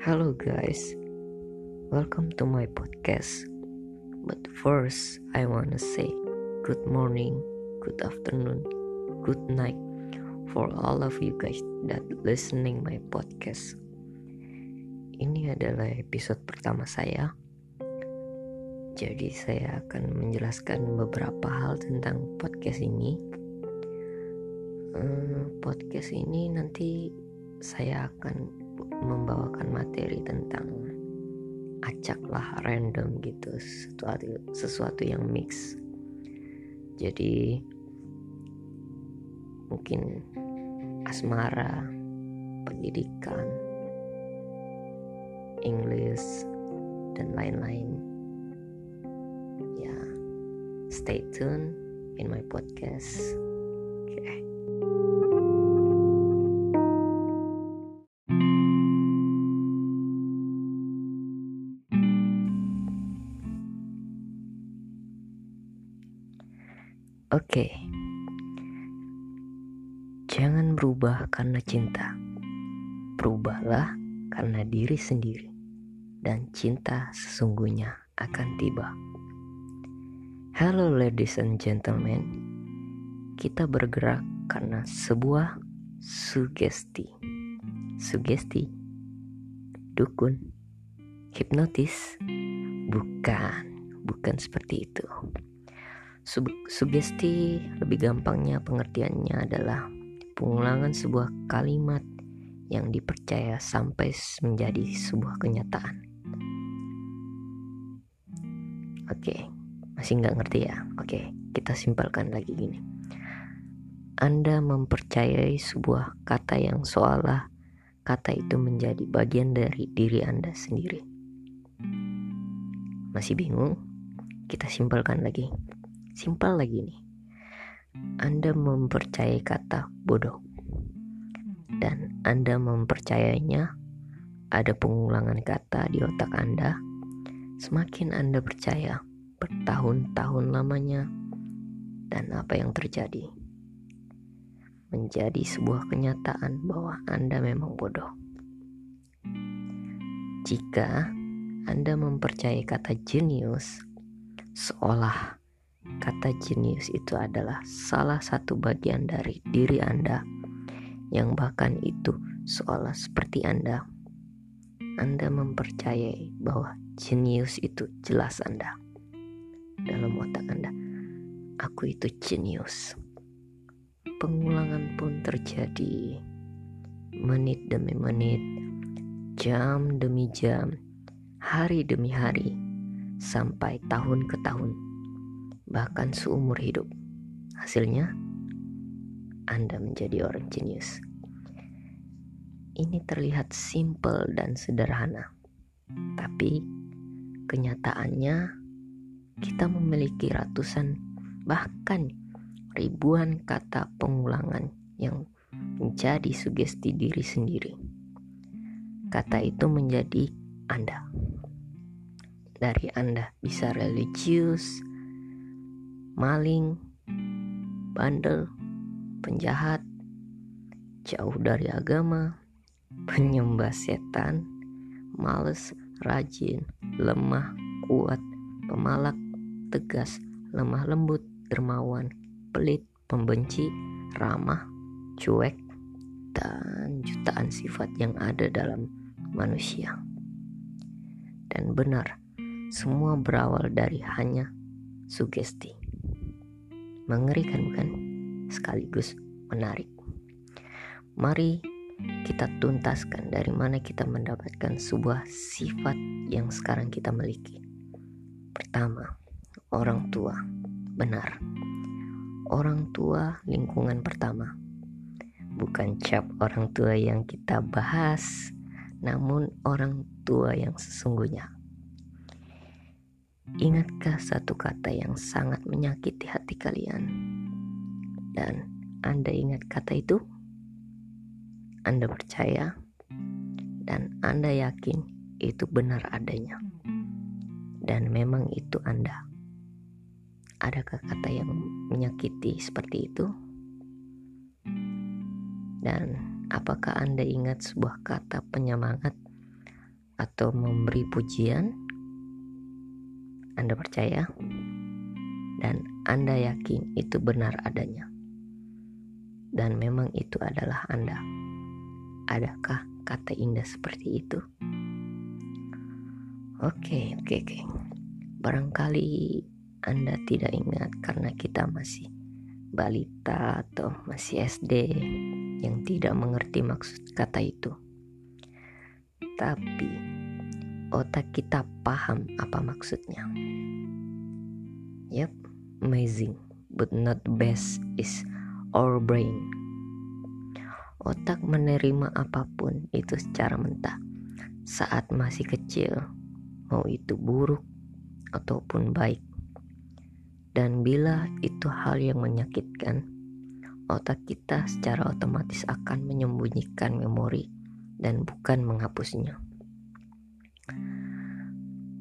Hello, guys. Welcome to my podcast. But first, I want to say good morning, good afternoon, good night for all of you guys that listening my podcast. Ini adalah episode pertama saya. Jadi saya akan menjelaskan beberapa hal tentang podcast ini. Uh, podcast ini nanti saya akan membawakan materi tentang acak lah random gitu sesuatu sesuatu yang mix. Jadi mungkin asmara pendidikan English dan lain-lain. Ya stay tune in my podcast. Oke, berubah karena cinta. Berubahlah karena diri sendiri, dan cinta sesungguhnya akan tiba. Hello, ladies and gentlemen, kita bergerak karena sebuah sugesti. Sugesti, dukun, hipnotis, bukan, bukan seperti itu. Sugesti lebih gampangnya pengertiannya adalah pengulangan sebuah kalimat yang dipercaya sampai menjadi sebuah kenyataan. Oke, masih nggak ngerti ya? Oke, kita simpelkan lagi gini. Anda mempercayai sebuah kata yang seolah kata itu menjadi bagian dari diri Anda sendiri. Masih bingung? Kita simpelkan lagi. Simpel lagi nih. Anda mempercayai kata bodoh. Dan Anda mempercayainya ada pengulangan kata di otak Anda. Semakin Anda percaya bertahun-tahun lamanya dan apa yang terjadi menjadi sebuah kenyataan bahwa Anda memang bodoh. Jika Anda mempercayai kata jenius seolah Kata jenius itu adalah salah satu bagian dari diri Anda yang bahkan itu seolah seperti Anda. Anda mempercayai bahwa jenius itu jelas Anda. Dalam otak Anda, aku itu jenius. Pengulangan pun terjadi menit demi menit, jam demi jam, hari demi hari, sampai tahun ke tahun bahkan seumur hidup. Hasilnya, Anda menjadi orang jenius. Ini terlihat simpel dan sederhana, tapi kenyataannya kita memiliki ratusan, bahkan ribuan kata pengulangan yang menjadi sugesti diri sendiri. Kata itu menjadi Anda. Dari Anda bisa religius, maling, bandel, penjahat, jauh dari agama, penyembah setan, males, rajin, lemah, kuat, pemalak, tegas, lemah lembut, dermawan, pelit, pembenci, ramah, cuek, dan jutaan sifat yang ada dalam manusia. Dan benar, semua berawal dari hanya sugesti. Mengerikan bukan? Sekaligus menarik. Mari kita tuntaskan dari mana kita mendapatkan sebuah sifat yang sekarang kita miliki. Pertama, orang tua. Benar. Orang tua lingkungan pertama. Bukan cap orang tua yang kita bahas, namun orang tua yang sesungguhnya. Ingatkah satu kata yang sangat menyakiti hati kalian? Dan Anda ingat kata itu? Anda percaya dan Anda yakin itu benar adanya. Dan memang itu Anda. Adakah kata yang menyakiti seperti itu? Dan apakah Anda ingat sebuah kata penyemangat atau memberi pujian, Anda percaya dan Anda yakin itu benar adanya. Dan memang itu adalah Anda. Adakah kata indah seperti itu? Oke, oke, oke. Barangkali Anda tidak ingat karena kita masih balita atau masih SD yang tidak mengerti maksud kata itu. Tapi otak kita paham apa maksudnya. Yep, amazing, but not the best is our brain. Otak menerima apa pun itu secara mentah saat masih kecil, mau itu buruk ataupun baik. Dan bila itu hal yang menyakitkan, otak kita secara otomatis akan menyembunyikan memori dan bukan menghapusnya.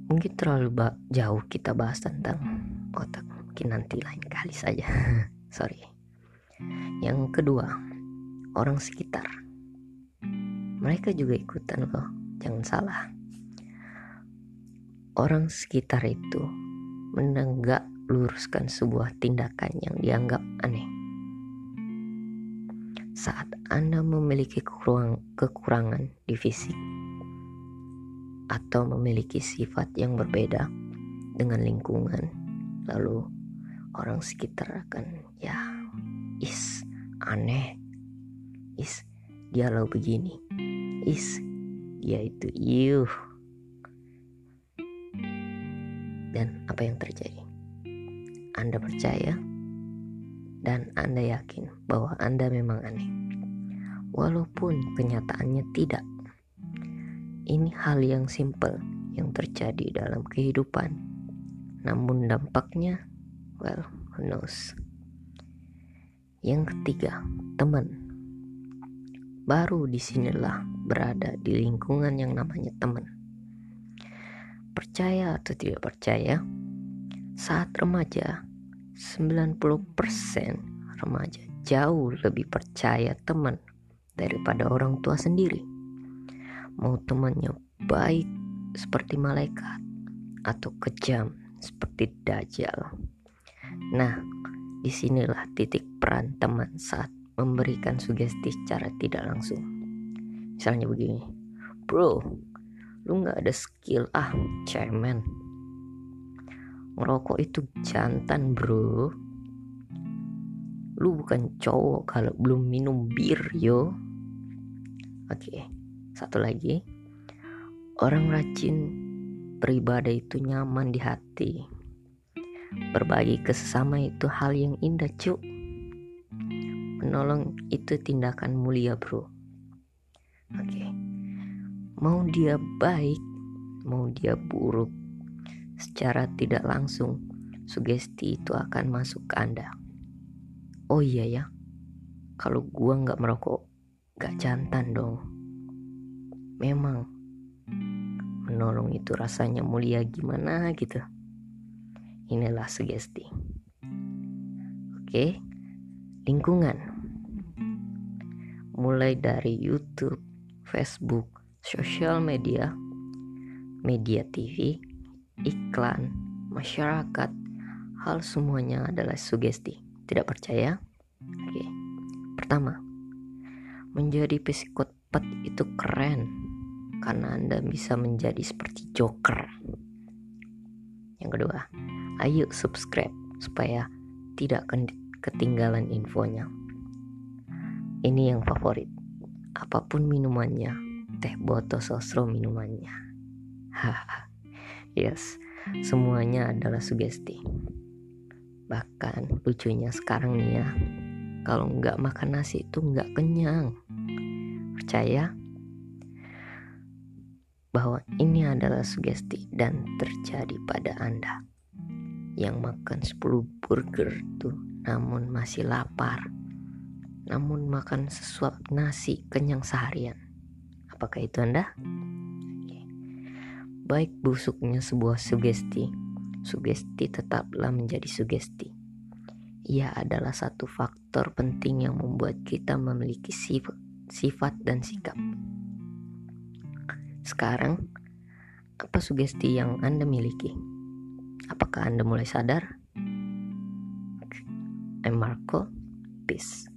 Mungkin terlalu jauh kita bahas tentang otak, mungkin nanti lain kali saja. Sorry. Yang kedua, orang sekitar. Mereka juga ikutan loh, jangan salah. Orang sekitar itu menenggak luruskan sebuah tindakan yang dianggap aneh. Saat Anda memiliki kekurang, kekurangan di fisik atau memiliki sifat yang berbeda dengan lingkungan, lalu orang sekitar akan ya is aneh, is dia lo begini, is dia itu iuh. Dan apa yang terjadi? Anda percaya dan Anda yakin bahwa Anda memang aneh, walaupun kenyataannya tidak. Ini hal yang simple yang terjadi dalam kehidupan, namun dampaknya, well, who knows. Yang ketiga, teman. Baru di sinilah berada di lingkungan yang namanya teman. Percaya atau tidak percaya, saat remaja 90% remaja jauh lebih percaya teman daripada orang tua sendiri. Mau temannya baik seperti malaikat atau kejam seperti dajjal. Nah, di sinilah titik peran teman saat memberikan sugesti secara tidak langsung. Misalnya begini, bro, lu nggak ada skill ah, cemen ngerokok itu jantan bro lu bukan cowok kalau belum minum bir yo oke satu lagi orang rajin beribadah itu nyaman di hati berbagi ke sesama itu hal yang indah cuk menolong itu tindakan mulia bro oke mau dia baik mau dia buruk secara tidak langsung sugesti itu akan masuk ke Anda. Oh iya ya, kalau gua nggak merokok, gak jantan dong. Memang menolong itu rasanya mulia gimana gitu. Inilah sugesti. Oke, lingkungan. Mulai dari YouTube, Facebook, sosial media, media TV, iklan, masyarakat, hal semuanya adalah sugesti. Tidak percaya? Oke. Pertama, menjadi psikopat itu keren karena Anda bisa menjadi seperti Joker. Yang kedua, ayo subscribe supaya tidak ketinggalan infonya. Ini yang favorit. Apa pun minumannya, teh botol sosro minumannya. Haha. Yes, semuanya adalah sugesti. Bahkan lucunya sekarang nih ya, kalau nggak makan nasi itu nggak kenyang. Percaya bahwa ini adalah sugesti dan terjadi pada Anda yang makan 10 burger tuh namun masih lapar namun makan sesuap nasi kenyang seharian apakah itu Anda? baik busuknya sebuah sugesti, sugesti tetaplah menjadi sugesti. Ia adalah satu faktor penting yang membuat kita memiliki sifat, sifat dan sikap. Sekarang, apa sugesti yang Anda miliki? Apakah Anda mulai sadar? I'm Marco. Peace.